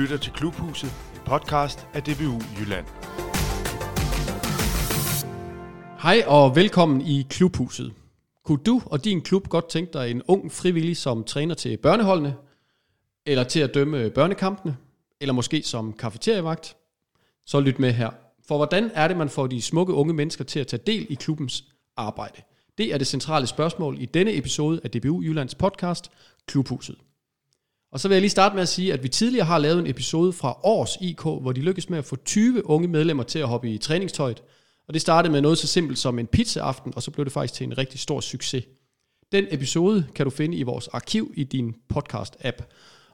lytter til Klubhuset, en podcast af DBU Jylland. Hej og velkommen i Klubhuset. Kunne du og din klub godt tænke dig en ung frivillig som træner til børneholdene, eller til at dømme børnekampene, eller måske som kafeterievagt? Så lyt med her. For hvordan er det, man får de smukke unge mennesker til at tage del i klubbens arbejde? Det er det centrale spørgsmål i denne episode af DBU Jyllands podcast, Klubhuset. Og så vil jeg lige starte med at sige, at vi tidligere har lavet en episode fra Års IK, hvor de lykkedes med at få 20 unge medlemmer til at hoppe i træningstøjet. Og det startede med noget så simpelt som en pizzaaften, og så blev det faktisk til en rigtig stor succes. Den episode kan du finde i vores arkiv i din podcast-app.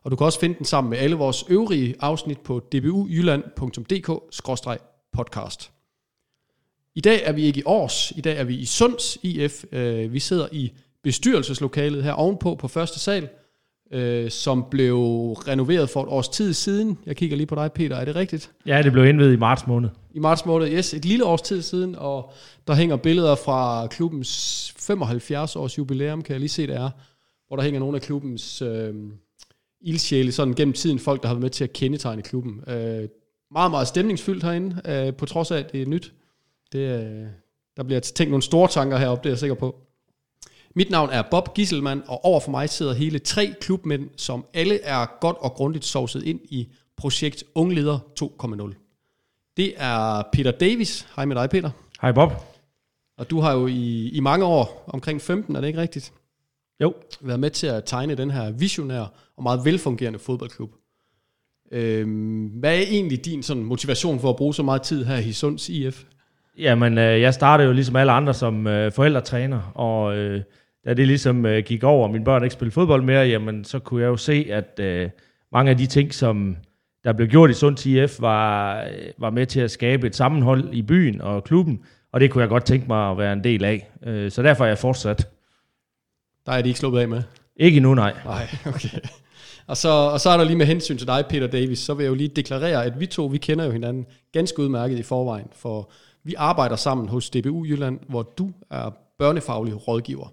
Og du kan også finde den sammen med alle vores øvrige afsnit på dbujylland.dk-podcast. I dag er vi ikke i Års, i dag er vi i Sunds IF. Øh, vi sidder i bestyrelseslokalet her ovenpå på første sal, øh, som blev renoveret for et års tid siden. Jeg kigger lige på dig, Peter. Er det rigtigt? Ja, det blev indvidet i marts måned. I marts måned, yes. Et lille års tid siden, og der hænger billeder fra klubbens 75 års jubilæum, kan jeg lige se, det er. Hvor der hænger nogle af klubbens øh, ildsjæle sådan gennem tiden, folk, der har været med til at kendetegne klubben. Øh, meget, meget stemningsfyldt herinde, øh, på trods af, at det er nyt. Det, øh, der bliver tænkt nogle store tanker heroppe, det er jeg sikker på. Mit navn er Bob Gisselmann, og over for mig sidder hele tre klubmænd, som alle er godt og grundigt sovset ind i projekt Ungleder 2.0. Det er Peter Davis. Hej med dig, Peter. Hej Bob. Og du har jo i, i mange år, omkring 15, er det ikke rigtigt? Jo. Været med til at tegne den her visionære og meget velfungerende fodboldklub. Øhm, hvad er egentlig din sådan, motivation for at bruge så meget tid her i Sunds IF? Jamen, øh, jeg startede jo ligesom alle andre som øh, forældretræner, og øh, da det ligesom øh, gik over, og mine børn ikke spillede fodbold mere, jamen så kunne jeg jo se, at øh, mange af de ting, som der blev gjort i Sunds IF, var, øh, var med til at skabe et sammenhold i byen og klubben, og det kunne jeg godt tænke mig at være en del af. Øh, så derfor er jeg fortsat. Der er de ikke sluppet af med. Ikke endnu, nej. Nej, okay. Og så, og så er der lige med hensyn til dig, Peter Davis, så vil jeg jo lige deklarere, at vi to, vi kender jo hinanden ganske udmærket i forvejen, for vi arbejder sammen hos DBU Jylland, hvor du er børnefaglig rådgiver.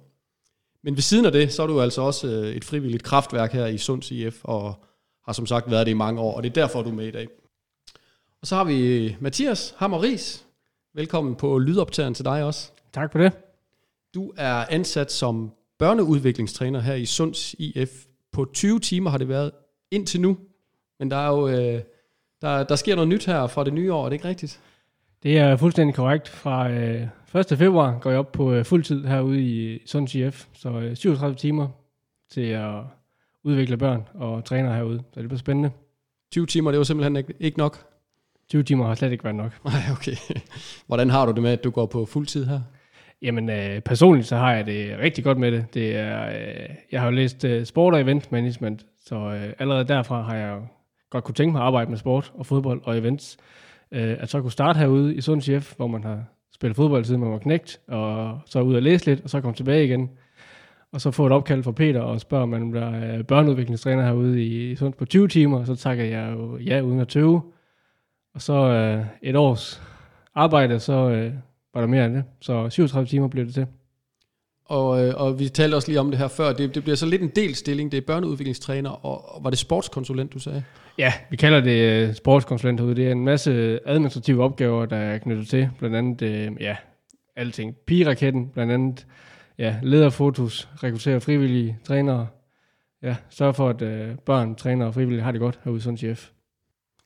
Men ved siden af det, så er du altså også øh, et frivilligt kraftværk her i Sunds IF, og har som sagt været det i mange år, og det er derfor, du er med i dag. Og så har vi Mathias Hammer Ries. Velkommen på lydoptageren til dig også. Tak for det. Du er ansat som børneudviklingstræner her i Sunds IF. På 20 timer har det været indtil nu, men der er jo øh, der, der sker noget nyt her fra det nye år, er det ikke rigtigt? Det er fuldstændig korrekt. Fra øh, 1. februar går jeg op på øh, fuld tid herude i Sunds IF, så øh, 37 timer til at udvikle børn og træner herude. Så det bliver spændende. 20 timer, det var simpelthen ikke, ikke nok. 20 timer har slet ikke været nok. Nej, okay. Hvordan har du det med, at du går på fuld tid her? Jamen øh, personligt så har jeg det rigtig godt med det. det er, øh, jeg har jo læst øh, sport og event management, så øh, allerede derfra har jeg godt kunne tænke mig at arbejde med sport og fodbold og events. Øh, at så kunne starte herude i Sunds Chef, hvor man har spillet fodbold siden man var knægt, og så ud og læse lidt, og så komme tilbage igen. Og så få et opkald fra Peter og spørge, om man bliver øh, børneudviklingstræner herude i Sunds på 20 timer, så takker jeg jo ja uden at tøve. Og så øh, et års arbejde, så øh, var der mere end det. Så 37 timer blev det til. Og, øh, og vi talte også lige om det her før. Det, det bliver så lidt en del stilling. Det er børneudviklingstræner, og, og var det sportskonsulent, du sagde? Ja, vi kalder det øh, sportskonsulent herude. Det er en masse administrative opgaver, der er knyttet til. Blandt andet, øh, ja, alting. Pigeraketten, blandt andet, ja, lederfotos, rekruttere frivillige trænere. Ja, sørge for, at øh, børn, trænere og frivillige har det godt herude Sunds IF.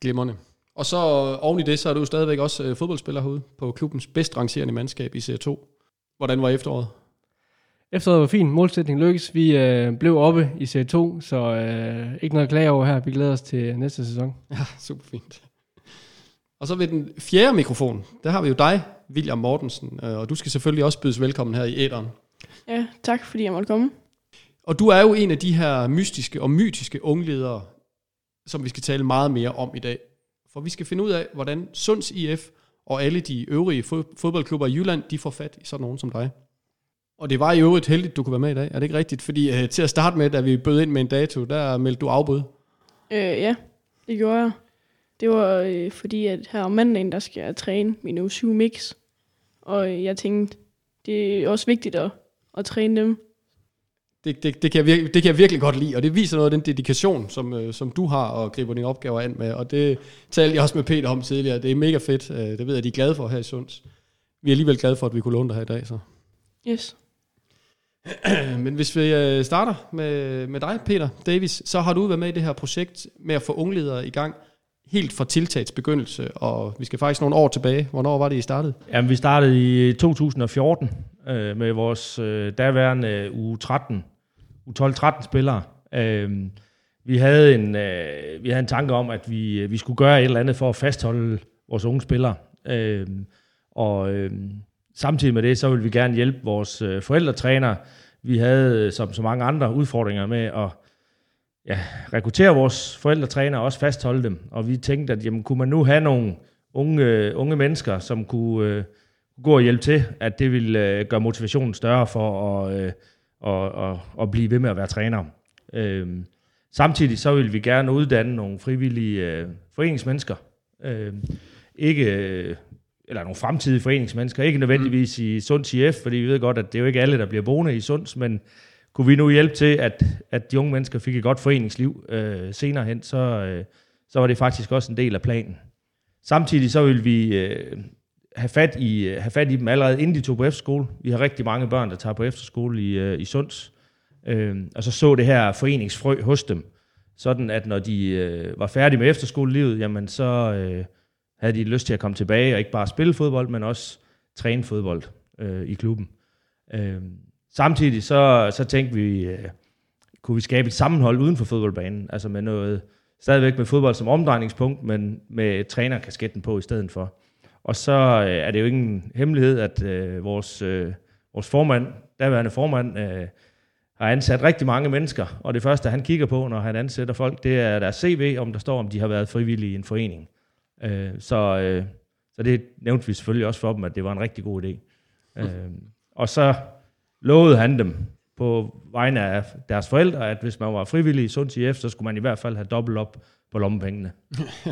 Glimmerne. Og så øh, oven i det, så er du stadigvæk også øh, fodboldspiller herude på klubbens bedst rangerende mandskab i Serie 2. Hvordan var efteråret? Efteråret var fint. Målsætning lykkes. Vi øh, blev oppe i Serie 2, så øh, ikke noget at klage over her. Vi glæder os til næste sæson. Ja, super fint. Og så ved den fjerde mikrofon, der har vi jo dig, William Mortensen, øh, og du skal selvfølgelig også bydes velkommen her i æderen. Ja, tak fordi jeg måtte komme. Og du er jo en af de her mystiske og mytiske ungledere, som vi skal tale meget mere om i dag. For vi skal finde ud af, hvordan Sunds IF og alle de øvrige fodboldklubber i Jylland, de får fat i sådan nogen som dig. Og det var i øvrigt heldigt, du kunne være med i dag. Er det ikke rigtigt? Fordi uh, til at starte med, da vi bød ind med en dato, der meldte du afbud. Øh, ja, det gjorde jeg. Det var øh, fordi, at her om mandagen, der skal jeg træne min U7 mix. Og jeg tænkte, det er også vigtigt at, at træne dem. det, det, det, kan jeg virkelig, det kan jeg virkelig godt lide, og det viser noget af den dedikation, som, øh, som du har og griber dine opgaver an med, og det talte jeg også med Peter om tidligere. Det er mega fedt. Øh, det ved jeg, de er glade for her i Sunds. Vi er alligevel glade for, at vi kunne låne dig her i dag. Så. Yes. Men hvis vi øh, starter med, med dig, Peter Davis, så har du været med i det her projekt med at få ungledere i gang helt fra tiltagets begyndelse, og vi skal faktisk nogle år tilbage. Hvornår var det, I startede? Jamen, vi startede i øh, 2014 øh, med vores øh, daværende øh, u 13, u 12-13 spillere. Øh, vi havde en øh, vi havde en tanke om, at vi øh, vi skulle gøre et eller andet for at fastholde vores unge spillere. Øh, og øh, samtidig med det, så ville vi gerne hjælpe vores øh, forældretræner. Vi havde, øh, som så mange andre, udfordringer med at ja, rekruttere vores forældretræner og også fastholde dem. Og vi tænkte, at jamen, kunne man nu have nogle unge, øh, unge mennesker, som kunne øh, gå og hjælpe til, at det ville øh, gøre motivationen større for at, øh, og, og, og blive ved med at være træner. Øh, samtidig så vil vi gerne uddanne nogle frivillige øh, foreningsmennesker. Øh, ikke, øh, eller nogle fremtidige foreningsmennesker, ikke nødvendigvis mm. i Sunds IF, fordi vi ved godt, at det er jo ikke alle, der bliver boende i Sunds, men kunne vi nu hjælpe til, at, at de unge mennesker fik et godt foreningsliv øh, senere hen, så, øh, så var det faktisk også en del af planen. Samtidig så vil vi øh, have, fat i, have fat i dem allerede inden de tog på efterskole. Vi har rigtig mange børn, der tager på efterskole i, øh, i Sunds, øh, og så så det her foreningsfrø hos dem, sådan at når de øh, var færdige med efterskolelivet, jamen så øh, havde de lyst til at komme tilbage og ikke bare spille fodbold, men også træne fodbold øh, i klubben. Øh, Samtidig så, så tænkte vi, øh, kunne vi skabe et sammenhold uden for fodboldbanen, altså med noget, stadigvæk med fodbold som omdrejningspunkt, men med trænerkasketten på i stedet for. Og så øh, er det jo ingen hemmelighed, at øh, vores, øh, vores formand, daværende formand, øh, har ansat rigtig mange mennesker, og det første, han kigger på, når han ansætter folk, det er deres CV, om der står, om de har været frivillige i en forening. Øh, så, øh, så det nævnte vi selvfølgelig også for dem, at det var en rigtig god idé. Øh, og så lovede han dem på vegne af deres forældre, at hvis man var frivillig i Sunds IF, så skulle man i hvert fald have dobbelt op på lommepengene.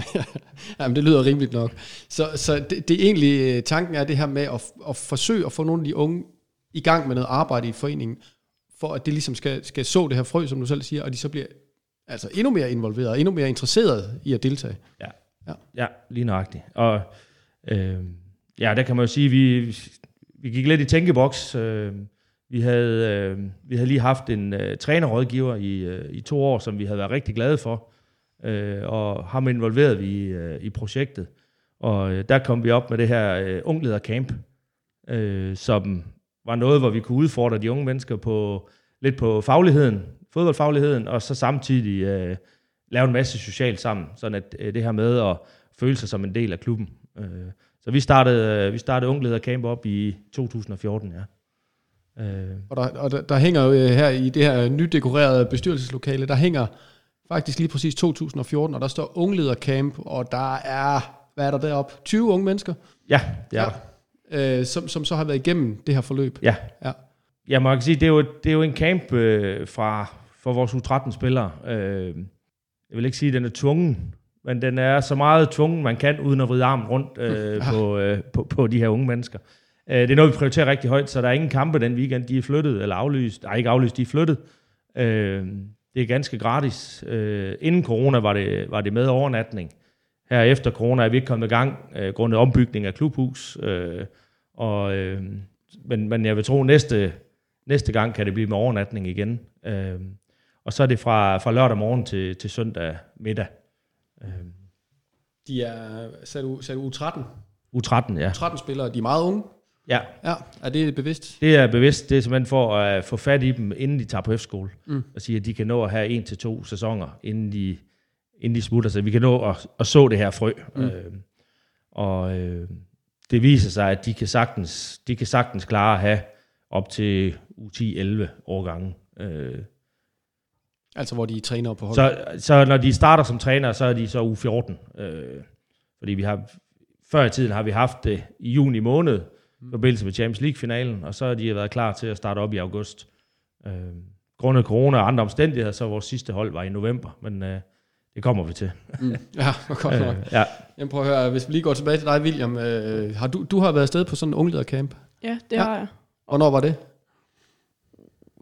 Jamen, det lyder rimeligt nok. Så, så det, det egentlig øh, tanken er det her med at, at forsøge at få nogle af de unge i gang med noget arbejde i foreningen, for at det ligesom skal, skal så det her frø, som du selv siger, og de så bliver altså endnu mere involveret, og endnu mere interesseret i at deltage. Ja, ja. ja lige nøjagtigt. Og øh, ja, der kan man jo sige, vi, vi gik lidt i tænkeboks, øh, vi havde, øh, vi havde lige haft en øh, trænerrådgiver i, øh, i to år, som vi havde været rigtig glade for, øh, og ham involverede vi øh, i projektet. Og øh, der kom vi op med det her øh, ungledercamp, øh, som var noget, hvor vi kunne udfordre de unge mennesker på lidt på fagligheden, fodboldfagligheden, og så samtidig øh, lave en masse socialt sammen, sådan at øh, det her med at føle sig som en del af klubben. Øh, så vi startede, øh, vi startede ungledercamp op i 2014, ja. Øh. Og, der, og der, der hænger jo øh, her i det her nydekorerede bestyrelseslokale, der hænger faktisk lige præcis 2014, og der står ungledercamp, og der er, hvad er der deroppe, 20 unge mennesker? Ja, det er ja. Øh, som, som så har været igennem det her forløb. Ja. ja. Ja, man kan sige, det er jo, det er jo en camp øh, fra, for vores U13-spillere. Øh, jeg vil ikke sige, at den er tvungen, men den er så meget tvungen, man kan, uden at vride armen rundt øh, ja. på, øh, på, på de her unge mennesker. Øh, det er noget, vi prioriterer rigtig højt, så der er ingen kampe den weekend. De er flyttet eller aflyst. Nej, ikke aflyst, de er flyttet. Øh, det er ganske gratis. Øh, inden corona var det, var det med overnatning. Her efter corona er vi ikke kommet i gang, grundet ombygning af klubhus. og, men, men jeg vil tro, næste, næste gang kan det blive med overnatning igen. Og så er det fra, fra lørdag morgen til, til søndag middag. De er, du, sagde du U13? U13, ja. U13 spillere, de er meget unge. Ja. ja. Er det bevidst? Det er bevidst. Det er simpelthen for at få fat i dem, inden de tager på efterskole. Mm. Og sige, at de kan nå at have en til to sæsoner, inden de, inden de smutter. Så vi kan nå at, at så det her frø. Mm. Øh, og øh, det viser sig, at de kan sagtens, de kan sagtens klare at have op til U10-11 årgange. Øh, altså hvor de træner på hold? Så, så når de starter som træner, så er de så U14. Øh, fordi vi har, før i tiden har vi haft det i juni måned, i forbindelse med Champions League-finalen, og så har de været klar til at starte op i august. Øh, grundet corona og andre omstændigheder, så vores sidste hold var i november, men øh, det kommer vi til. mm. Ja, godt nok. Øh, ja. Jamen prøv at høre, hvis vi lige går tilbage til dig, William. Øh, har du, du har været afsted på sådan en ungledercamp? Ja, det ja. har jeg. Hvornår var det?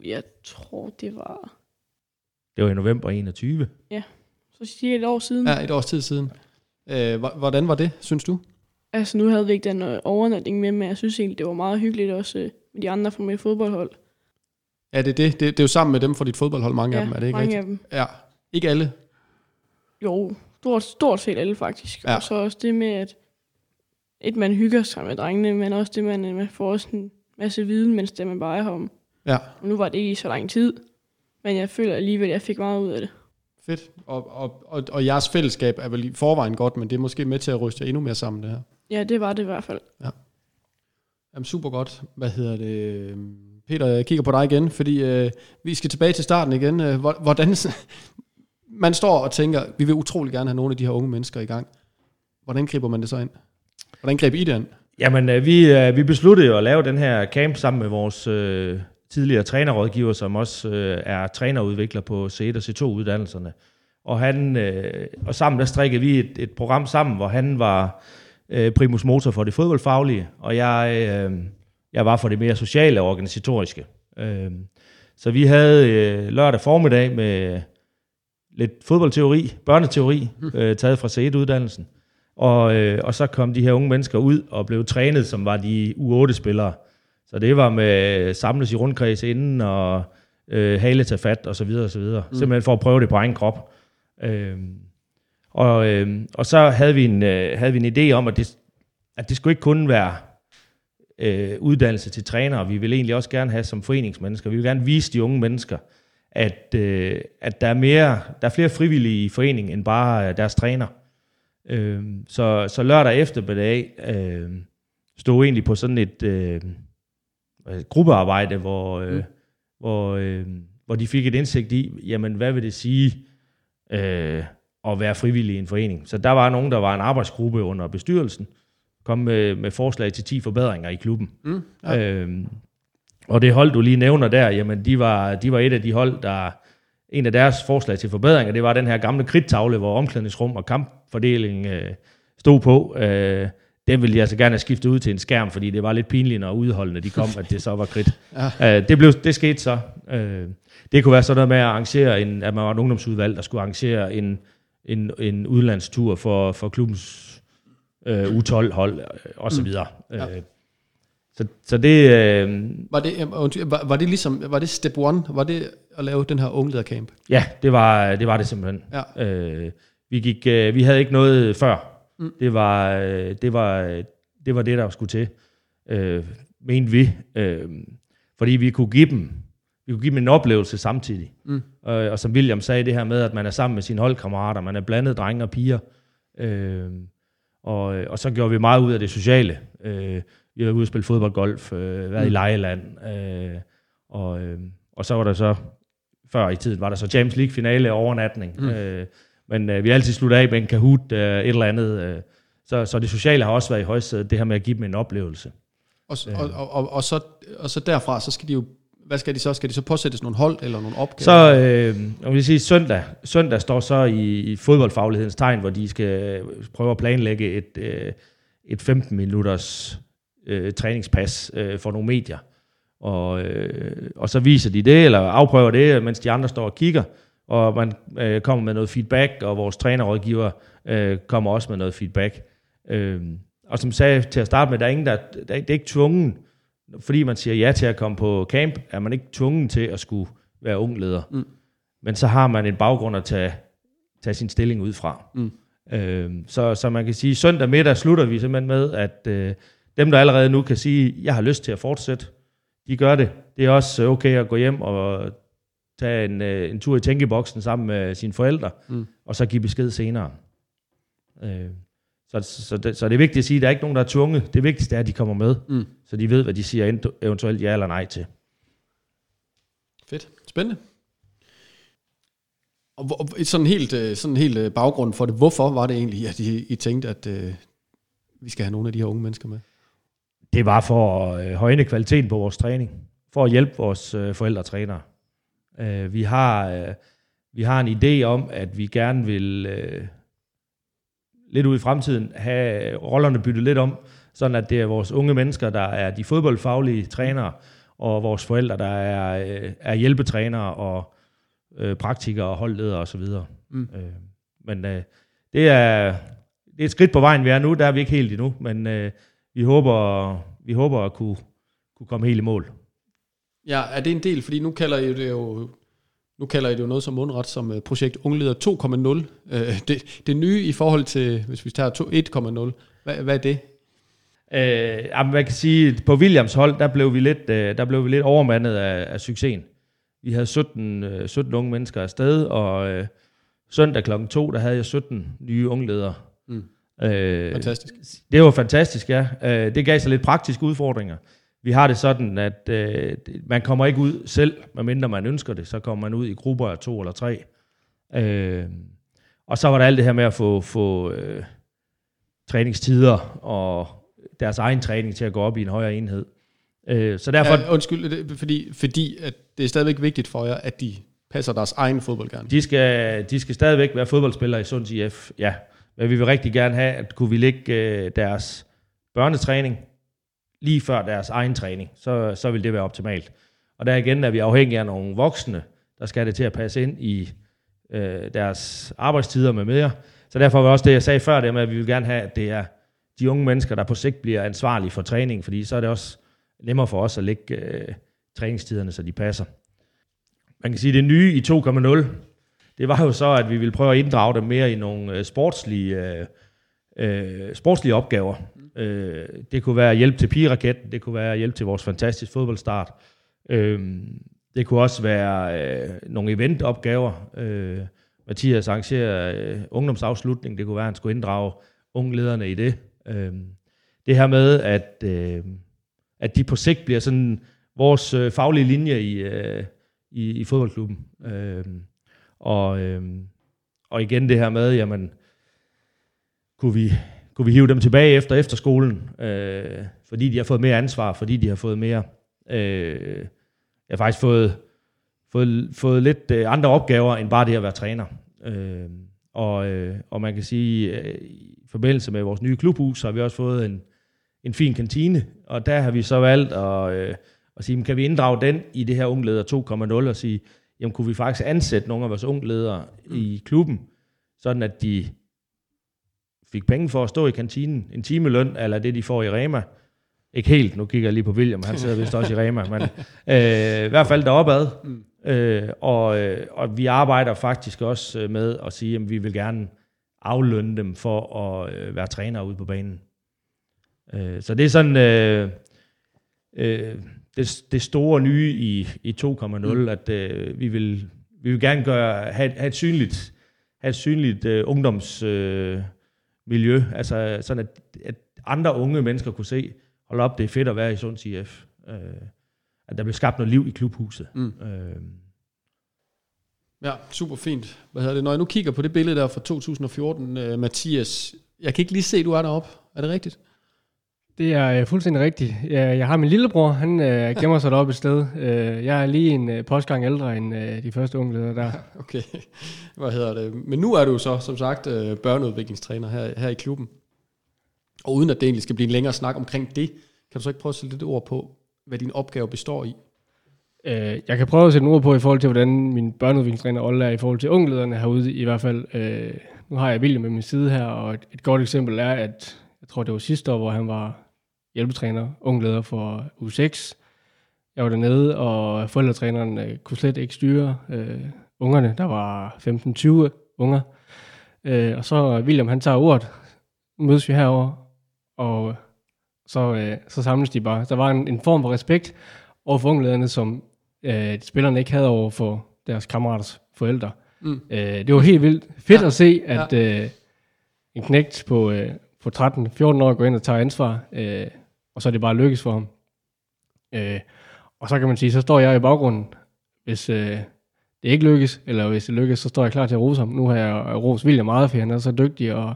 jeg tror, det var Det var i november 21. så siger et år siden. Ja, et års tid siden. Øh, hvordan var det, synes du? Altså, nu havde vi ikke den øh, overnatning med, men jeg synes egentlig, det var meget hyggeligt også øh, med de andre fra mit fodboldhold. Ja, det er det. det. Det er jo sammen med dem fra dit fodboldhold, mange ja, af dem, er det ikke mange rigtigt? af dem. Ja, ikke alle. Jo, stort, stort set alle faktisk. Ja. Ja. Og så også det med, at et, man hygger sig med drengene, men også det, man, man får også en masse viden, mens det man bare er om. Ja, Og nu var det ikke i så lang tid, men jeg føler alligevel, at jeg fik meget ud af det. fedt. Og, og, og, og jeres fællesskab er vel i forvejen godt, men det er måske med til at ryste jer endnu mere sammen, det her. Ja, det var det i hvert fald. Jamen, super godt. Hvad hedder det? Peter, jeg kigger på dig igen, fordi øh, vi skal tilbage til starten igen. Øh, hvor- Hvordan, man står og tænker, vi vil utrolig gerne have nogle af de her unge mennesker i gang. Hvordan griber man det så ind? Hvordan griber I det ind? Jamen, øh, vi, øh, vi besluttede jo at lave den her camp sammen med vores øh, tidligere trænerrådgiver, som også øh, er trænerudvikler på C1 og C2-uddannelserne. Og, han, øh, og sammen der strikkede vi et, et program sammen, hvor han var øh, primus motor for det fodboldfaglige, og jeg, øh, jeg var for det mere sociale og organisatoriske. Øh, så vi havde øh, lørdag formiddag med lidt fodboldteori, børneteori, øh, taget fra C1-uddannelsen. Og, øh, og så kom de her unge mennesker ud og blev trænet, som var de U8-spillere. Så det var med samles i rundkreds inden og øh, hale tage fat og så videre og så videre. Mm. Simpelthen for at prøve det på egen krop. Øh, og, øh, og så havde vi en, øh, havde vi en idé om, at det, at det skulle ikke kun være øh, uddannelse til trænere. Vi vil egentlig også gerne have som foreningsmennesker. Vi vil gerne vise de unge mennesker, at, øh, at der, er mere, der er flere frivillige i foreningen end bare øh, deres træner. Øh, så, så lørdag eftermiddag øh, stod egentlig på sådan et øh, gruppearbejde, hvor, øh, mm. hvor, øh, hvor de fik et indsigt i, jamen hvad vil det sige øh, at være frivillig i en forening. Så der var nogen, der var en arbejdsgruppe under bestyrelsen, kom med, med forslag til 10 forbedringer i klubben. Mm, Ja. Øhm, og det hold, du lige nævner der, jamen de var, de var et af de hold, der en af deres forslag til forbedringer, det var den her gamle kridttavle, hvor omklædningsrum og kampfordeling øh, stod på. Øh, den ville de altså gerne have skiftet ud til en skærm, fordi det var lidt pinligt, når udholdene de kom, at det så var kridt. Ja. Øh, det, blev, det skete så. Øh, det kunne være sådan noget med at arrangere, en, at man var et ungdomsudvalg, der skulle arrangere en, en, en udlandstur for, for klubbens øh, U12-hold øh, og så videre. Mm. Ja. Øh, så, så det... Øh, Var det, øh, var, var det ligesom, var det step one? Var det at lave den her ungledercamp? Ja, det var det, var det simpelthen. Ja. Øh, vi, gik, øh, vi havde ikke noget før. Mm. Det, var, øh, det, var, det var det, der skulle til, øh, mente vi. Øh, fordi vi kunne give dem vi kunne give dem en oplevelse samtidig. Mm. Øh, og som William sagde, det her med, at man er sammen med sine holdkammerater, man er blandet drenge og piger. Øh, og, og så gjorde vi meget ud af det sociale. Øh, vi har ude og spille fodbold, golf, øh, været mm. i lejeland. Øh, og, øh, og så var der så før i tiden var der så James League finale overnatning. Mm. Øh, men øh, vi har altid sluttet af med en Kahoot, øh, et eller andet. Øh, så, så det sociale har også været i højsædet, det her med at give dem en oplevelse. Og, s- og, og, og, og, så, og så derfra, så skal de jo, hvad skal de så? Skal de så påsættes nogle hold eller nogle opgaver? Så øh, jeg vil sige, søndag, søndag står så i, i fodboldfaglighedens tegn, hvor de skal prøve at planlægge et, øh, et 15 minutters øh, træningspas øh, for nogle medier. Og, øh, og så viser de det, eller afprøver det, mens de andre står og kigger, og man øh, kommer med noget feedback, og vores trænerrådgiver øh, kommer også med noget feedback. Øh, og som sagde til at starte med, der er ingen, der, der det er ikke tvungen, fordi man siger ja til at komme på camp, er man ikke tvungen til at skulle være ung leder. Mm. Men så har man en baggrund at tage, tage sin stilling ud fra. Mm. Øh, så, så man kan sige, søndag middag slutter vi simpelthen med, at øh, dem, der allerede nu kan sige, jeg har lyst til at fortsætte, de gør det. Det er også okay at gå hjem og tage en, øh, en tur i tænkeboksen sammen med sine forældre, mm. og så give besked senere. Øh, så, så, det, så det er vigtigt at sige, at der er ikke nogen, der er tvunget. Det vigtigste er, at de kommer med, mm. så de ved, hvad de siger ent- eventuelt ja eller nej til. Fedt. Spændende. Og hvor- sådan helt, øh, sådan helt øh, baggrund for det. Hvorfor var det egentlig, at I, I tænkte, at øh, vi skal have nogle af de her unge mennesker med? Det var for at øh, højne kvaliteten på vores træning. For at hjælpe vores øh, forældre og trænere. Øh, vi, har, øh, vi har en idé om, at vi gerne vil øh, lidt ud i fremtiden have rollerne byttet lidt om, sådan at det er vores unge mennesker, der er de fodboldfaglige trænere, og vores forældre, der er, øh, er hjælpetrænere og øh, praktikere og holdledere osv. Mm. Øh, men øh, det, er, det er et skridt på vejen, vi er nu. Der er vi ikke helt endnu, men øh, vi håber, vi håber at kunne, kunne komme helt i mål. Ja, er det en del, fordi nu kalder I det jo nu kalder I det jo noget som mundret som uh, projekt Ungleder 2.0. Uh, det, det nye i forhold til, hvis vi tager to- 1.0, hvad, hvad er det? Øh, jamen, man kan sige, på Williams hold, der blev vi lidt, øh, der blev vi lidt overmandet af, af succesen. Vi havde 17, øh, 17 unge mennesker afsted, og øh, søndag klokken 2, der havde jeg 17 nye ungledere. Mm. Øh, Fantastisk. Det var fantastisk, ja. Øh, det gav sig lidt praktiske udfordringer. Vi har det sådan, at øh, man kommer ikke ud selv, medmindre man ønsker det. Så kommer man ud i grupper af to eller tre. Øh, og så var der alt det her med at få, få øh, træningstider og deres egen træning til at gå op i en højere enhed. Øh, så derfor, Ja, undskyld, det, fordi, fordi at det er stadigvæk vigtigt for jer, at de passer deres egen fodbold gerne. de skal, de skal stadigvæk være fodboldspillere i Sunds IF, ja. Men vi vil rigtig gerne have, at kunne vi lægge øh, deres børnetræning lige før deres egen træning, så, så vil det være optimalt. Og der igen er vi afhængige af nogle voksne, der skal det til at passe ind i øh, deres arbejdstider med mere. Så derfor var også det, jeg sagde før, det med, at vi vil gerne have, at det er de unge mennesker, der på sigt bliver ansvarlige for træning, fordi så er det også nemmere for os at lægge øh, træningstiderne, så de passer. Man kan sige, at det nye i 2.0, det var jo så, at vi ville prøve at inddrage dem mere i nogle øh, sportslige, øh, øh, sportslige opgaver. Øh, det kunne være hjælp til pigeraketten, det kunne være hjælp til vores fantastiske fodboldstart. Øh, det kunne også være øh, nogle eventopgaver. Øh, Mathias arrangerer øh, ungdomsafslutning, det kunne være, at han skulle inddrage unglederne i det. Øh, det her med, at, øh, at de på sigt bliver sådan vores øh, faglige linje i, øh, i, i fodboldklubben. Øh, og, øh, og igen det her med, jamen, kunne vi, kunne vi hive dem tilbage efter efterskolen, øh, fordi de har fået mere ansvar, fordi de har fået mere... Øh, jeg har faktisk fået, fået, fået lidt øh, andre opgaver, end bare det at være træner. Øh, og, øh, og man kan sige, øh, i forbindelse med vores nye klubhus, har vi også fået en, en fin kantine, og der har vi så valgt at, øh, at sige, kan vi inddrage den i det her ungleder 2.0 og sige, jamen kunne vi faktisk ansætte nogle af vores ungledere i klubben, sådan at de fik penge for at stå i kantinen, en timeløn, eller det de får i Rema. Ikke helt, nu kigger jeg lige på William, han sidder vist også i Rema, men øh, i hvert fald deropad. Mm. Øh, og, øh, og vi arbejder faktisk også øh, med at sige, at vi vil gerne aflønne dem for at øh, være trænere ude på banen. Øh, så det er sådan øh, øh, det, det store nye i, i 2.0, mm. at øh, vi, vil, vi vil gerne gøre, have, have et synligt, have et synligt øh, ungdoms... Øh, miljø, altså sådan at, at andre unge mennesker kunne se, hold op, det er fedt at være i Sunds IF. Øh, at der blev skabt noget liv i klubhuset. Mm. Øh, Ja, super fint. Hvad hedder det? Når jeg nu kigger på det billede der fra 2014, uh, Mathias, jeg kan ikke lige se, du er deroppe. Er det rigtigt? Det er øh, fuldstændig rigtigt. Jeg, jeg har min lillebror, han øh, gemmer sig deroppe et sted. Øh, jeg er lige en øh, postgang ældre end øh, de første unge ledere der. Okay. Hvad hedder det? Men nu er du så, som sagt, øh, børneudviklingstræner her, her i klubben. Og uden at det egentlig skal blive en længere snak omkring det, kan du så ikke prøve at sætte lidt ord på, hvad din opgave består i? Øh, jeg kan prøve at sætte nogle ord på i forhold til, hvordan min børneudviklingstræner Olle er i forhold til ungelederne herude i hvert fald. Øh, nu har jeg William med min side her, og et, et godt eksempel er, at jeg tror, det var sidste år, hvor han var hjælpetræner, ungleder for U6. Jeg var dernede, og forældretræneren øh, kunne slet ikke styre øh, ungerne. Der var 15-20 unger. Øh, og så William, han tager ordet. Mødes vi herover og så, øh, så samles de bare. Der var en, en form for respekt over for unglederne, som øh, spillerne ikke havde over for deres kammeraters forældre. Mm. Øh, det var helt vildt fedt Ja. at se, at øh, en knægt på, øh, på 13-14 år går ind og tager ansvar, øh, og så er det bare lykkes for ham. Øh, og så kan man sige, så står jeg i baggrunden, hvis øh, det ikke lykkes, eller hvis det lykkes, så står jeg klar til at rose ham. Nu har jeg rost William meget, for han er så dygtig, og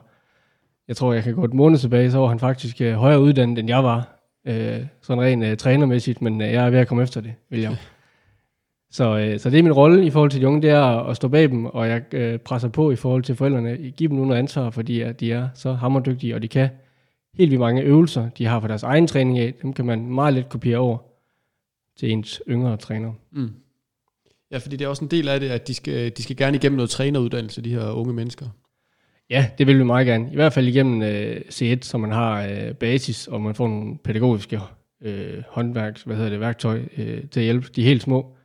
jeg tror, jeg kan gå et måned tilbage, så var han faktisk øh, højere uddannet, end jeg var. Øh, sådan rent øh, trænermæssigt, men øh, jeg er ved at komme efter det, William. Så, øh, så det er min rolle i forhold til de unge, det er at, stå bag dem, og jeg øh, presser på i forhold til forældrene. Giv dem noget ansvar, fordi at de er så hammerdygtige, og de kan helt vildt mange øvelser, de har for deres egen træning af. Dem kan man meget let kopiere over til ens yngre træner. Mm. Ja, fordi det er også en del af det, at de skal, de skal gerne igennem noget træneruddannelse, de her unge mennesker. Ja, det vil vi meget gerne. I hvert fald igennem øh, C1, så man har øh, basis, og man får nogle pædagogiske øh, håndværk, hvad hedder det, værktøj øh, til at hjælpe de helt små.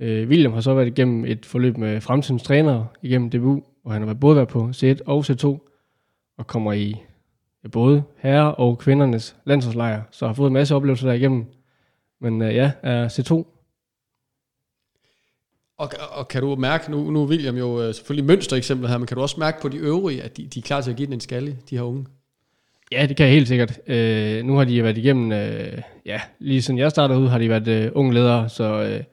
Øh, William har så været igennem et forløb med fremtidens trænere igennem DBU, hvor han har været både været på C1 og C2, og kommer i både herre- og kvindernes landsholdslejr, så har fået en masse oplevelser derigennem. Men øh, ja, er C2 Og, og kan du mærke, nu, nu er William jo øh, selvfølgelig mønstereksempler her, men kan du også mærke på de øvrige, at de, de er klar til at give den en skalle, de her unge? Ja, det kan jeg helt sikkert. Øh, nu har de været igennem, øh, ja, lige siden jeg startede ud, har de været øh, unge ledere, så øh,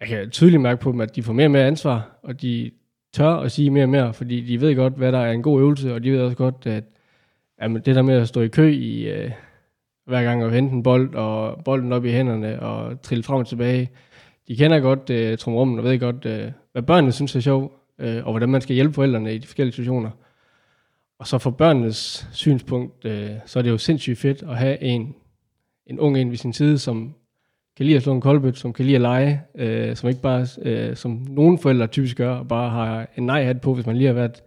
jeg kan tydeligt mærke på dem, at de får mere og mere ansvar, og de tør at sige mere og mere, fordi de ved godt, hvad der er en god øvelse, og de ved også godt, at jamen, det der med at stå i kø i øh, hver gang at hente en bold, og bolden op i hænderne, og trille frem og tilbage, de kender godt øh, trumrummen, og ved godt, øh, hvad børnene synes er sjov, øh, og hvordan man skal hjælpe forældrene i de forskellige situationer. Og så fra børnenes synspunkt, øh, så er det jo sindssygt fedt at have en, en ung en ved sin side, som kan lide at slå en koldbøt, som kan lide at lege, øh, som ikke bare, øh, som nogle forældre typisk gør, og bare har en nej-hat på, hvis man lige har været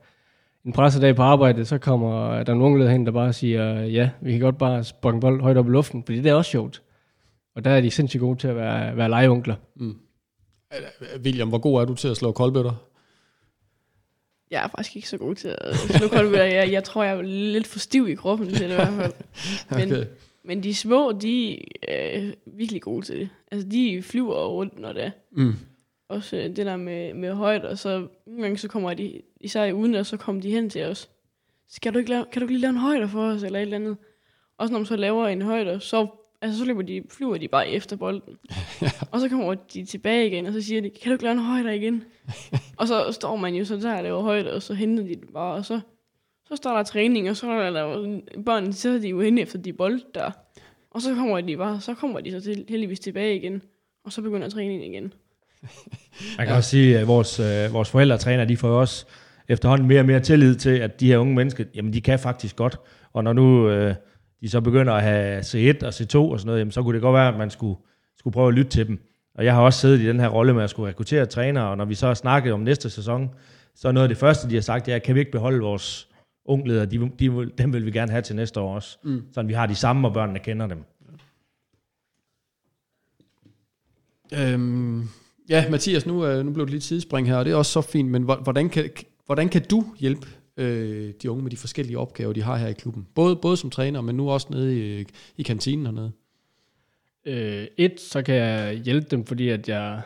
en pressedag på arbejde, så kommer der nogle leder hen, der bare siger, ja, vi kan godt bare en bold højt op i luften, fordi det er også sjovt. Og der er de sindssygt gode til at være, være legeonkler. William, hvor god er du til at slå koldbøtter? Jeg er faktisk ikke så god til at slå koldbøtter. Jeg, jeg tror, jeg er lidt for stiv i kroppen til det i hvert fald. Men, Okay. Men de små, de er øh, virkelig gode til det. Altså, de flyver rundt, når det er. Mm. Også øh, det der med, med højt, og så nogle gange så kommer de, især i uden, og så kommer de hen til os. Skal du ikke lave, kan du ikke lige lave en højde for os, eller et eller andet? Også når man så laver en højde, så, altså, så løber de, flyver de bare efter bolden. Og så kommer de tilbage igen, og så siger de, kan du ikke lave en højde igen? og så står man jo så der og laver højde, og så henter de det bare, og så, så starter træning, og så er der børn, så er de jo hen efter de bold der. Og så kommer de bare, så kommer de så til, heldigvis tilbage igen, og så begynder træningen igen. Man kan også sige, at vores, øh, vores forældre og træner, de får jo også efterhånden mere og mere tillid til, at de her unge mennesker, jamen de kan faktisk godt. Og når nu øh, de så begynder at have C1 og C2 og sådan noget, jamen, så kunne det godt være, at man skulle, skulle prøve at lytte til dem. Og jeg har også siddet i den her rolle med at skulle rekruttere trænere, og når vi så har snakket om næste sæson, så er noget af det første, de har sagt, det er, kan vi ikke beholde vores ungledere, de, de, dem vil vi gerne have til næste år også. Mm. Sådan vi har de samme, og børnene kender dem. Øhm, ja, Mathias, nu, øh, nu blev det lidt sidespring her, og det er også så fint, men hvor- hvordan kan, hvordan kan du hjælpe øh, de unge med de forskellige opgaver, de har her i klubben? Både, både som træner, men nu også nede i, i kantinen hernede. Øh, et, så kan jeg hjælpe dem, fordi at jeg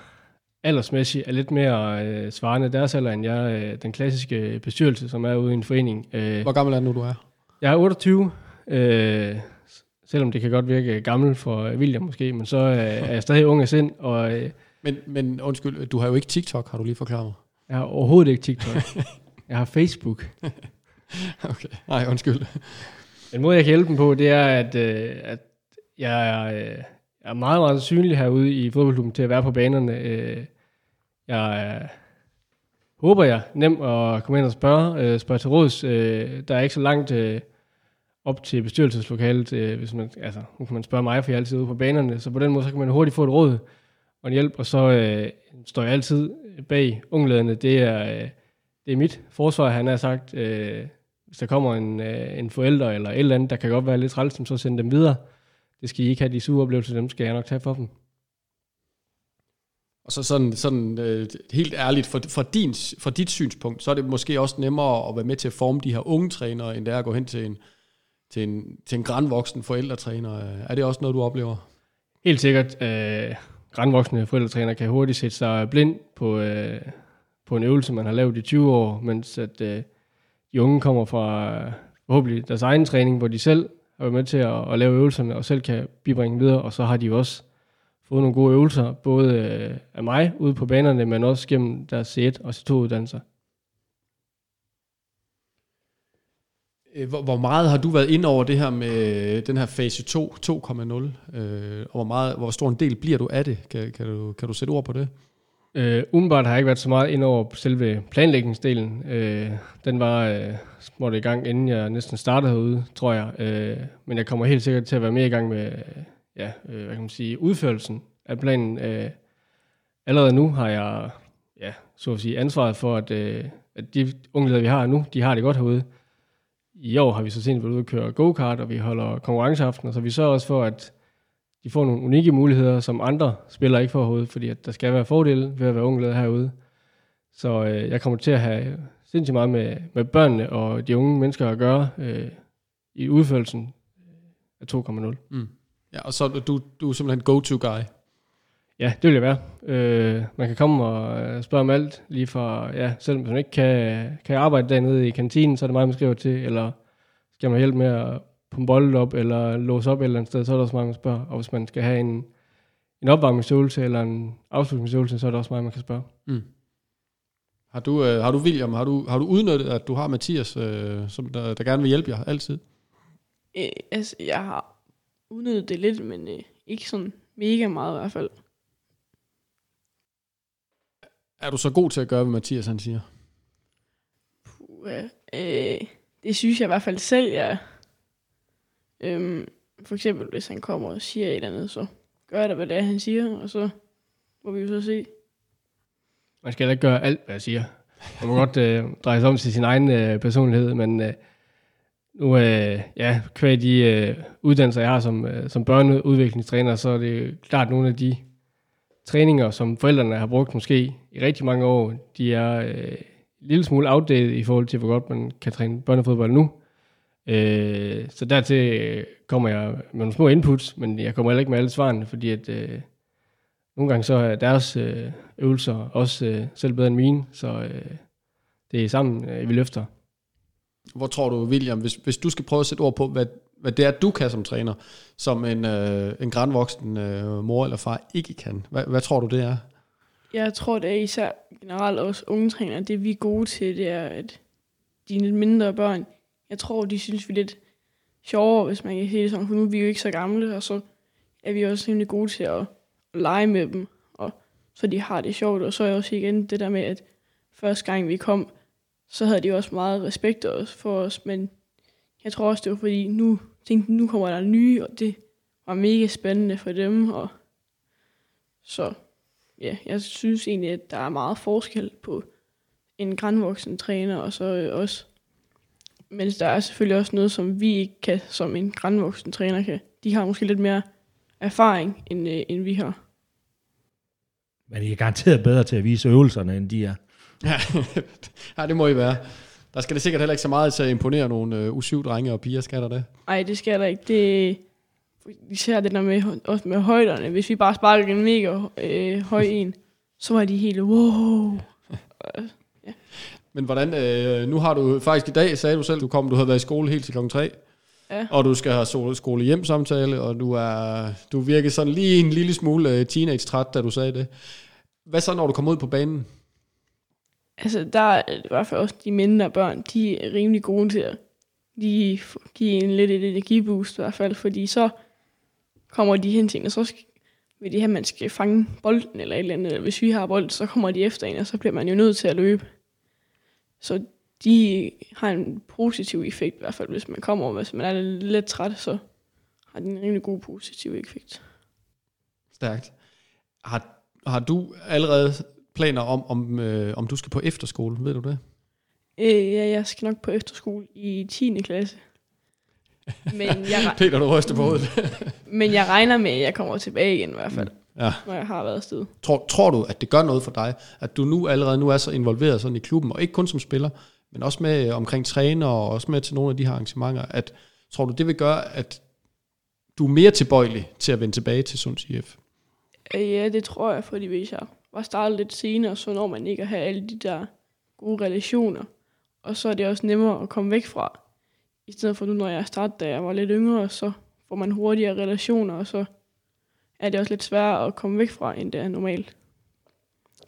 aldersmæssigt er lidt mere øh, svarende deres alder, end jeg øh, den klassiske bestyrelse, som er ude i en forening. Øh, Hvor gammel er du nu, du er? jeg er 28, øh, selvom det kan godt virke gammel for William måske, men så øh, er jeg stadig ung af sind, og øh, Men, men undskyld, du har jo ikke TikTok, har du lige forklaret mig. jeg har overhovedet ikke TikTok. jeg har Facebook. Okay, nej, undskyld. En måde, jeg kan hjælpe dem på, det er, at, øh, at jeg er, øh, er meget, meget synlig herude i fodboldklubben til at være på banerne. Øh, jeg øh, håber jeg, nem at komme ind og spørge, øh, spørge til råds. Øh, der er ikke så langt øh, op til bestyrelseslokalet, øh, hvis man, altså, nu kan man spørge mig, for jeg er altid ude på banerne, så på den måde, så kan man hurtigt få et råd og en hjælp, og så øh, står jeg altid bag unglederne. Det er, øh, det er mit forsvar, han har sagt, øh, hvis der kommer en, øh, en forælder eller et eller andet, der kan godt være lidt træls, så send dem videre. Det skal I ikke have de sure oplevelser, dem skal jeg nok tage for dem. Og så sådan, sådan øh, helt ærligt, for, for, din, for dit synspunkt, så er det måske også nemmere at være med til at forme de her unge trænere, end det er at gå hen til en, til en, til en grandvoksen forældretræner. Øh, er det også noget, du oplever? Helt sikkert, øh, grandvoksne forældretræner kan hurtigt sætte sig blind på, øh, på en øvelse, man har lavet i 20 år, mens at øh, de unge kommer fra øh, forhåbentlig deres egen træning, hvor de selv har været med til at, at lave øvelserne, og selv kan bibringe videre, og så har de jo også fået nogle gode øvelser, både øh, af mig ude på banerne, men også gennem deres C1 og C2-uddannelser. Øh, Hvor, hvor meget har du været ind over det her med den her fase 2, 2,0? Øh, og hvor, meget, hvor stor en del bliver du af det? Kan, kan, du, kan du sætte ord på det? Øh, umiddelbart har jeg ikke været så meget ind over selve planlægningsdelen. Øh, den var øh, smurt i gang, inden jeg næsten startede herude, tror jeg. Øh, men jeg kommer helt sikkert til at være mere i gang med øh, ja, øh, hvad kan man sige, udførelsen af planen. Øh, allerede nu har jeg, ja, så at sige, ansvaret for, at, øh, at de unge ledere, vi har nu, de har det godt herude. I år har vi så sent været ude at køre go-kart, og vi holder konkurrenceaften, så vi sørger også for, at de får nogle unikke muligheder, som andre spillere ikke får herude, fordi at der skal være fordele ved at være unge leder herude. Så øh, jeg kommer til at have sindssygt meget med, med børnene og de unge mennesker at gøre øh, i udførelsen af 2,0. Mm. Ja, og så er du, du er simpelthen go-to-guy. Ja, det vil jeg være. Øh, man kan komme og øh, spørge om alt, lige fra, ja, selvom man ikke kan, kan arbejde dernede i kantinen, så er det mig, man skriver til, eller skal man hjælpe med at pumpe bolden op, eller låse op et eller andet sted, så er der også mig, man spørger. Og hvis man skal have en, en opvarmningsøvelse, eller en afslutningsøvelse, så er det også mig, man kan spørge. Mm. Har du, øh, har du William, har du, har du udnyttet, at du har Mathias, øh, som der, der gerne vil hjælpe jer altid? Øh, altså, jeg har udnyttet det lidt, men øh, ikke sådan mega meget i hvert fald. Er du så god til at gøre, hvad Mathias han siger? Puh, øh, det synes jeg i hvert fald selv, jeg er. Øhm, for eksempel, hvis han kommer og siger et eller andet, så gør jeg da, hvad det er, han siger, og så må vi jo så se. Man skal da ikke gøre alt, hvad jeg siger. Man må godt øh, dreje sig om til sin egen øh, personlighed, men øh, nu, øh, ja, kvæg de øh, uddannelser, jeg har som, øh, som børneudviklingstræner, så er det klart nogle af de træninger, som forældrene har brugt måske i rigtig mange år, de er øh, en lille smule outdated i forhold til, hvor godt man kan træne børnefodbold nu. Øh, så dertil øh, kommer jeg med nogle små inputs, men jeg kommer heller ikke med alle svarene, fordi at øh, nogle gange så er deres øh, øvelser også øh, selv bedre end mine, så øh, det er sammen, øh, vi løfter. Hvor tror du, William, hvis, hvis du skal prøve at sætte ord på, hvad, hvad det er, du kan som træner, som en, øh, en grænvoksen øh, mor eller far ikke kan, hvad, hvad tror du, det er? Jeg tror, det er især generelt også unge trænere, det vi er gode til, det er, at de lidt mindre børn, jeg tror, de synes, vi er lidt sjovere, hvis man kan sige det sådan, for nu er vi jo ikke så gamle, og så er vi også rimelig gode til at, at lege med dem, og så de har det sjovt, og så er jeg også igen det der med, at første gang vi kom, så havde de også meget respekt for os, men jeg tror også, det var fordi, nu tænkte nu kommer der nye, og det var mega spændende for dem, og så ja, jeg synes egentlig, at der er meget forskel på en grænvoksen træner, og så øh, også men der er selvfølgelig også noget, som vi ikke kan, som en grænvoksen træner kan. De har måske lidt mere erfaring, end, øh, end vi har. Men de er garanteret bedre til at vise øvelserne, end de er. Ja, ja det må I være. Der skal det sikkert heller ikke så meget til at imponere nogle øh, U7-drenge og piger, skal der det? Nej, det skal der ikke. Det, især det der med, også med højderne. Hvis vi bare sparker en mega øh, høj en, så var de helt wow. ja. Men hvordan, øh, nu har du faktisk i dag, sagde du selv, du kom, du havde været i skole helt til klokken 3. Ja. Og du skal have skole hjem samtale, og du er du virker sådan lige en lille smule øh, teenage-træt, da du sagde det. Hvad så, når du kommer ud på banen? Altså, der er i hvert fald også de mindre børn, de er rimelig gode til at lige give en lidt et energiboost i hvert fald, fordi så kommer de hen til en, og så skal, vil de have, at man skal fange bolden eller et eller andet. Eller hvis vi har bold, så kommer de efter en, og så bliver man jo nødt til at løbe. Så de har en positiv effekt i hvert fald, hvis man kommer, hvis man er lidt træt, så har de en rimelig god positiv effekt. Stærkt. Har, har du allerede planer om, om, øh, om du skal på efterskole, ved du det? Øh, ja, jeg skal nok på efterskole i 10. klasse. Men jeg, Peter, du ryster på hovedet. men jeg regner med, at jeg kommer tilbage igen i hvert fald, ja. når jeg har været afsted. Tror, tror du, at det gør noget for dig, at du nu allerede nu er så involveret sådan i klubben, og ikke kun som spiller, men også med øh, omkring træner, og også med til nogle af de her arrangementer, at tror du, det vil gøre, at du er mere tilbøjelig til at vende tilbage til Sunds IF? Øh, Ja, det tror jeg, fordi hvis jeg var startet lidt senere, så når man ikke at have alle de der gode relationer. Og så er det også nemmere at komme væk fra. I stedet for nu, når jeg startede, da jeg var lidt yngre, så får man hurtigere relationer, og så er det også lidt sværere at komme væk fra, end det er normalt.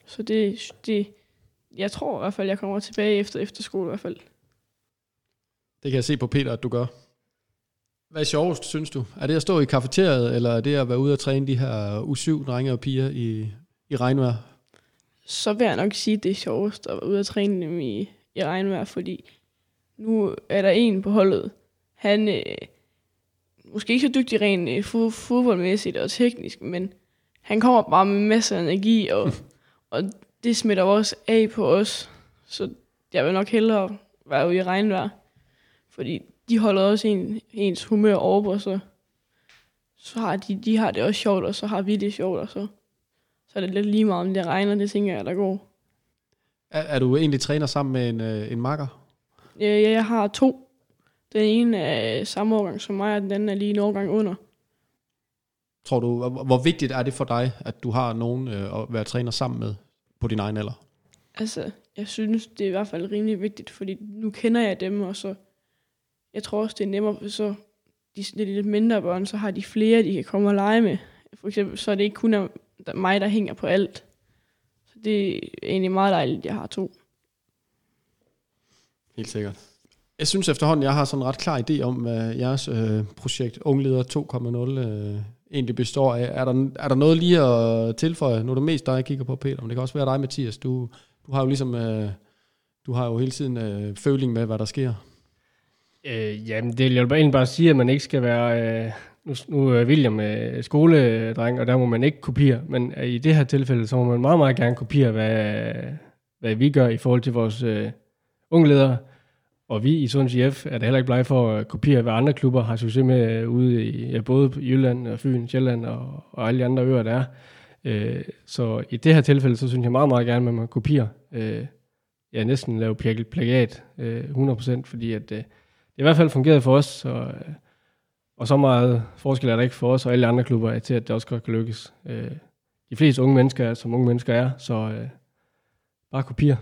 Så det, det jeg tror i hvert fald, jeg kommer tilbage efter efterskole i hvert fald. Det kan jeg se på Peter, at du gør. Hvad er sjovest, synes du? Er det at stå i kafeteriet, eller er det at være ude og træne de her U7-drenge og piger i, i regnvejr? så vil jeg nok sige, at det er sjovest at være ude og træne dem i, i regnvejr, fordi nu er der en på holdet. Han øh, måske ikke så dygtig rent øh, fod, fodboldmæssigt og teknisk, men han kommer bare med masser af energi, og, og det smitter også af på os. Så jeg vil nok hellere være ude i regnvejr. Fordi de holder også en, ens humør over, så, så har de, de har det også sjovt, og så har vi det sjovt, og så er det lidt lige meget, om det regner, det tænker jeg, der går. Er, er du egentlig træner sammen med en, øh, en makker? Ja, jeg har to. Den ene er samme årgang som mig, og den anden er lige en årgang under. Tror du, hvor, vigtigt er det for dig, at du har nogen øh, at være træner sammen med på din egen alder? Altså, jeg synes, det er i hvert fald rimelig vigtigt, fordi nu kender jeg dem, og så, jeg tror også, det er nemmere, for så de, de lidt mindre børn, så har de flere, de kan komme og lege med. For eksempel, så er det ikke kun der- mig, der hænger på alt. Så det er egentlig meget dejligt, at jeg har to. Helt sikkert. Jeg synes efterhånden, jeg har sådan en ret klar idé om, hvad jeres øh, projekt Ungleder 2.0 øh, egentlig består af. Er der, er der noget lige at tilføje? Nu er det mest dig, jeg kigger på, Peter, men det kan også være dig, Mathias. Du, du har jo ligesom, øh, du har jo hele tiden øh, føling med, hvad der sker. Øh, jamen, det vil jeg egentlig bare sige, at man ikke skal være... Øh, nu, nu er William øh, skoledreng, og der må man ikke kopiere. Men øh, i det her tilfælde, så må man meget, meget gerne kopiere, hvad, hvad vi gør i forhold til vores øh, unge ledere. Og vi i Sunds IF er da heller ikke blege for at kopiere, hvad andre klubber har succes med øh, ude i ja, både på Jylland, og Fyn, Sjælland og, og alle de andre øer, der er. Øh, så i det her tilfælde, så synes jeg meget, meget gerne, at man kopierer. Øh, ja, næsten lave plagiat øh, 100%, fordi at, øh, det i hvert fald fungeret for os, og, øh, og så meget forskel er der ikke for os og alle andre klubber er til, at det også godt kan lykkes. Øh, de fleste unge mennesker er, som unge mennesker er, så øh, bare kopier.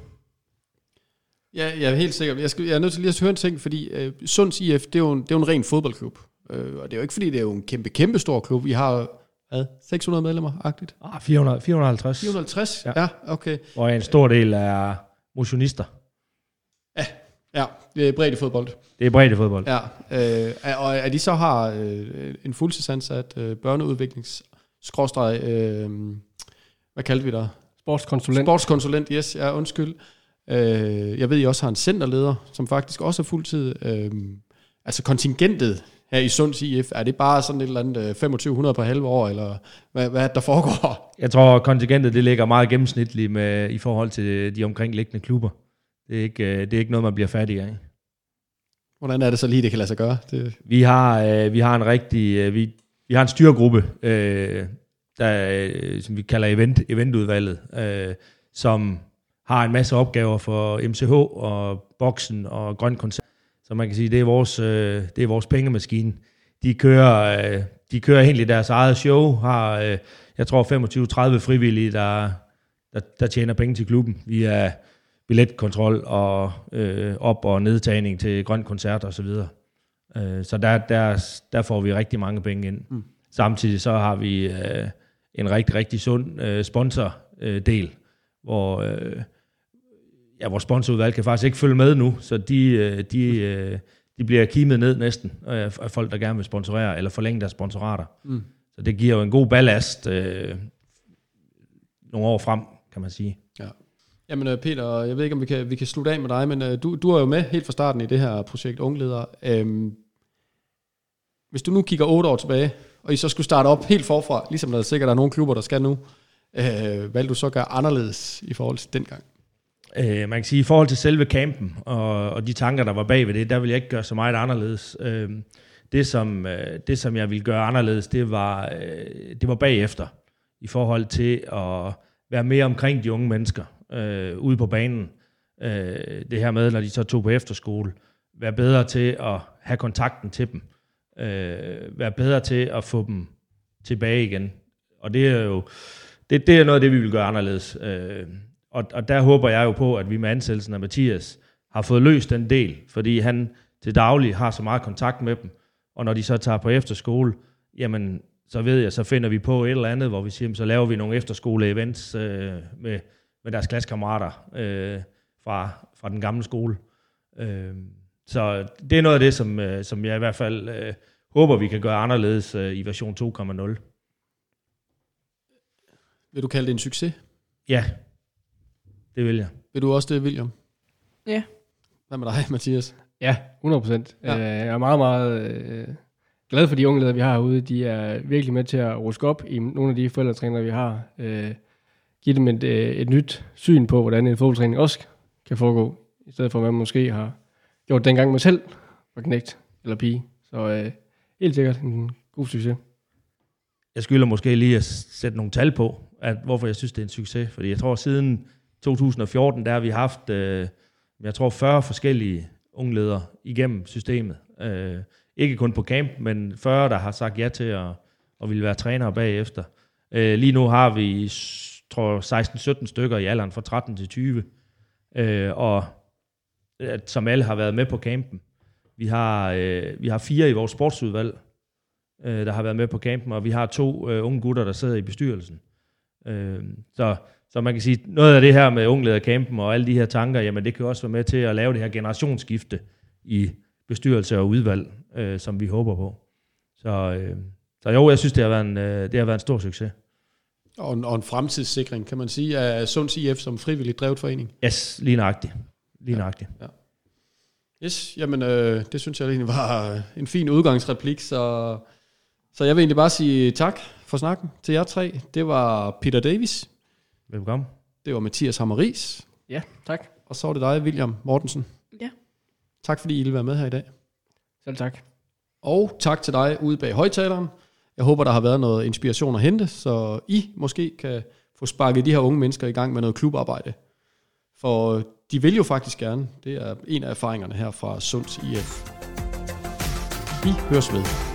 Ja, jeg er helt sikker. Jeg, skal, jeg er nødt til lige at høre en ting, fordi øh, Sunds IF, det er, jo en, det er jo en ren fodboldklub. Øh, og det er jo ikke, fordi det er jo en kæmpe, kæmpe stor klub. Vi har, hvad, 600 medlemmer-agtigt? Ah, 400, 450, 450? Ja. Ja. okay. hvor en stor del er motionister. Ja, det er bredt i fodbold. Det er bredt fodbold. Ja, øh, og at de så har øh, en fuldtidsansat øh, børneudviklings skråstreg, øh, hvad kaldte vi der? Sportskonsulent. Sportskonsulent, yes, ja, undskyld. Øh, jeg ved, I også har en centerleder, som faktisk også er fuldtid. Øh, altså kontingentet her i Sunds IF, er det bare sådan et eller andet øh, 2500 på halve år, eller hvad, hvad er det, der foregår? Jeg tror, kontingentet det ligger meget gennemsnitligt med, i forhold til de omkringliggende klubber. Det er, ikke, øh, det er ikke noget, man bliver fattig af. Hvordan er det så lige, det kan lade sig gøre? Det, Vi har, øh, vi har en rigtig, øh, vi, vi har en styregruppe, øh, der, øh, som vi kalder event, eventudvalget, øh, som har en masse opgaver for MCH og Boksen og Grøn Koncert. Så man kan sige, det er vores, øh, det er vores pengemaskine. De kører, øh, de kører egentlig deres eget show, har, øh, jeg tror, 25-30 frivillige, der, der, der tjener penge til klubben via billetkontrol og øh, op- og nedtagning til grøn koncert og så videre. Øh, så der, der, der får vi rigtig mange penge ind. Mm. Samtidig så har vi øh, en rigtig, rigtig sund øh, sponsordel, øh, hvor, øh, ja, vores sponsorudvalg kan faktisk ikke følge med nu, så de, øh, de, øh, de bliver kimet ned næsten øh, af folk, der gerne vil sponsorere eller forlænge deres sponsorater. Mm. Så det giver jo en god ballast øh, nogle år frem, kan man sige. Jamen øh, Peter, jeg ved ikke, om vi kan, vi kan slutte af med dig, men øh, du, du er jo med helt fra starten i det her projekt Ungleder. Øhm, hvis du nu kigger otte år tilbage, og I så skulle starte op helt forfra, ligesom der er sikkert er nogle klubber, der skal nu, øh, hvad vil du så gøre anderledes i forhold til dengang? Øh, man kan sige, i forhold til selve campen og, og de tanker, der var bag ved det, der vil jeg ikke gøre så meget anderledes. Øh, det, som, øh, det, som jeg ville gøre anderledes, det var, øh, det var bagefter, i forhold til at være mere omkring de unge mennesker øh, ude på banen. Øh, det her med, når de så tog på efterskole, være bedre til at have kontakten til dem. Øh, være bedre til at få dem tilbage igen. Og det er jo det, det er noget af det, vi vil gøre anderledes. Øh, og, og der håber jeg jo på, at vi med ansættelsen af Mathias har fået løst den del, fordi han til daglig har så meget kontakt med dem, og når de så tager på efterskole, jamen, så ved jeg, så finder vi på et eller andet, hvor vi siger, så laver vi nogle efterskole-events øh, med, med deres klassekammerater øh, fra, fra den gamle skole. Øh, så det er noget af det, som, øh, som jeg i hvert fald øh, håber, vi kan gøre anderledes øh, i version 2.0. Vil du kalde det en succes? Ja, det vil jeg. Vil du også det, William? Ja. Hvad med dig, Mathias? Ja, 100 procent. Ja. Ja. Jeg er meget, meget øh, glad for de unge ledere, vi har herude. De er virkelig med til at ruske op i nogle af de forældretrænere, vi har. Øh, give dem et, øh, et nyt syn på, hvordan en fodboldtræning også kan foregå, i stedet for, hvad man måske har gjort dengang man selv var knægt eller pige. Så øh, helt sikkert en god succes. Jeg skylder måske lige at sætte nogle tal på, at hvorfor jeg synes, det er en succes. Fordi jeg tror, siden 2014, der har vi haft, øh, jeg tror, 40 forskellige ungledere igennem systemet. Øh, ikke kun på camp, men 40, der har sagt ja til at, at ville være trænere bagefter. Øh, lige nu har vi, tror 16-17 stykker i alderen fra 13 til 20, øh, og at, som alle har været med på campen. Vi har, øh, vi har fire i vores sportsudvalg, øh, der har været med på campen, og vi har to øh, unge gutter, der sidder i bestyrelsen. Øh, så, så man kan sige, noget af det her med ungledercampen og alle de her tanker, jamen det kan også være med til at lave det her generationsskifte i bestyrelse og udvalg, øh, som vi håber på. Så, øh, så jo, jeg synes, det har været en, øh, det har været en stor succes. Og en, og en fremtidssikring, kan man sige, af Sunds IF som frivilligt drevet forening. Yes, lige nøjagtigt. Lige nøjagtigt. Ja. Yes, jamen øh, det synes jeg egentlig var en fin udgangsreplik, så, så jeg vil egentlig bare sige tak for snakken til jer tre. Det var Peter Davis, Velkommen. det var Mathias Hammeris, Ja, tak. og så var det dig, William Mortensen. Ja. Tak fordi I ville være med her i dag. Selv tak. Og tak til dig ude bag højtaleren. Jeg håber, der har været noget inspiration at hente, så I måske kan få sparket de her unge mennesker i gang med noget klubarbejde. For de vil jo faktisk gerne. Det er en af erfaringerne her fra Sunds IF. Vi høres ved.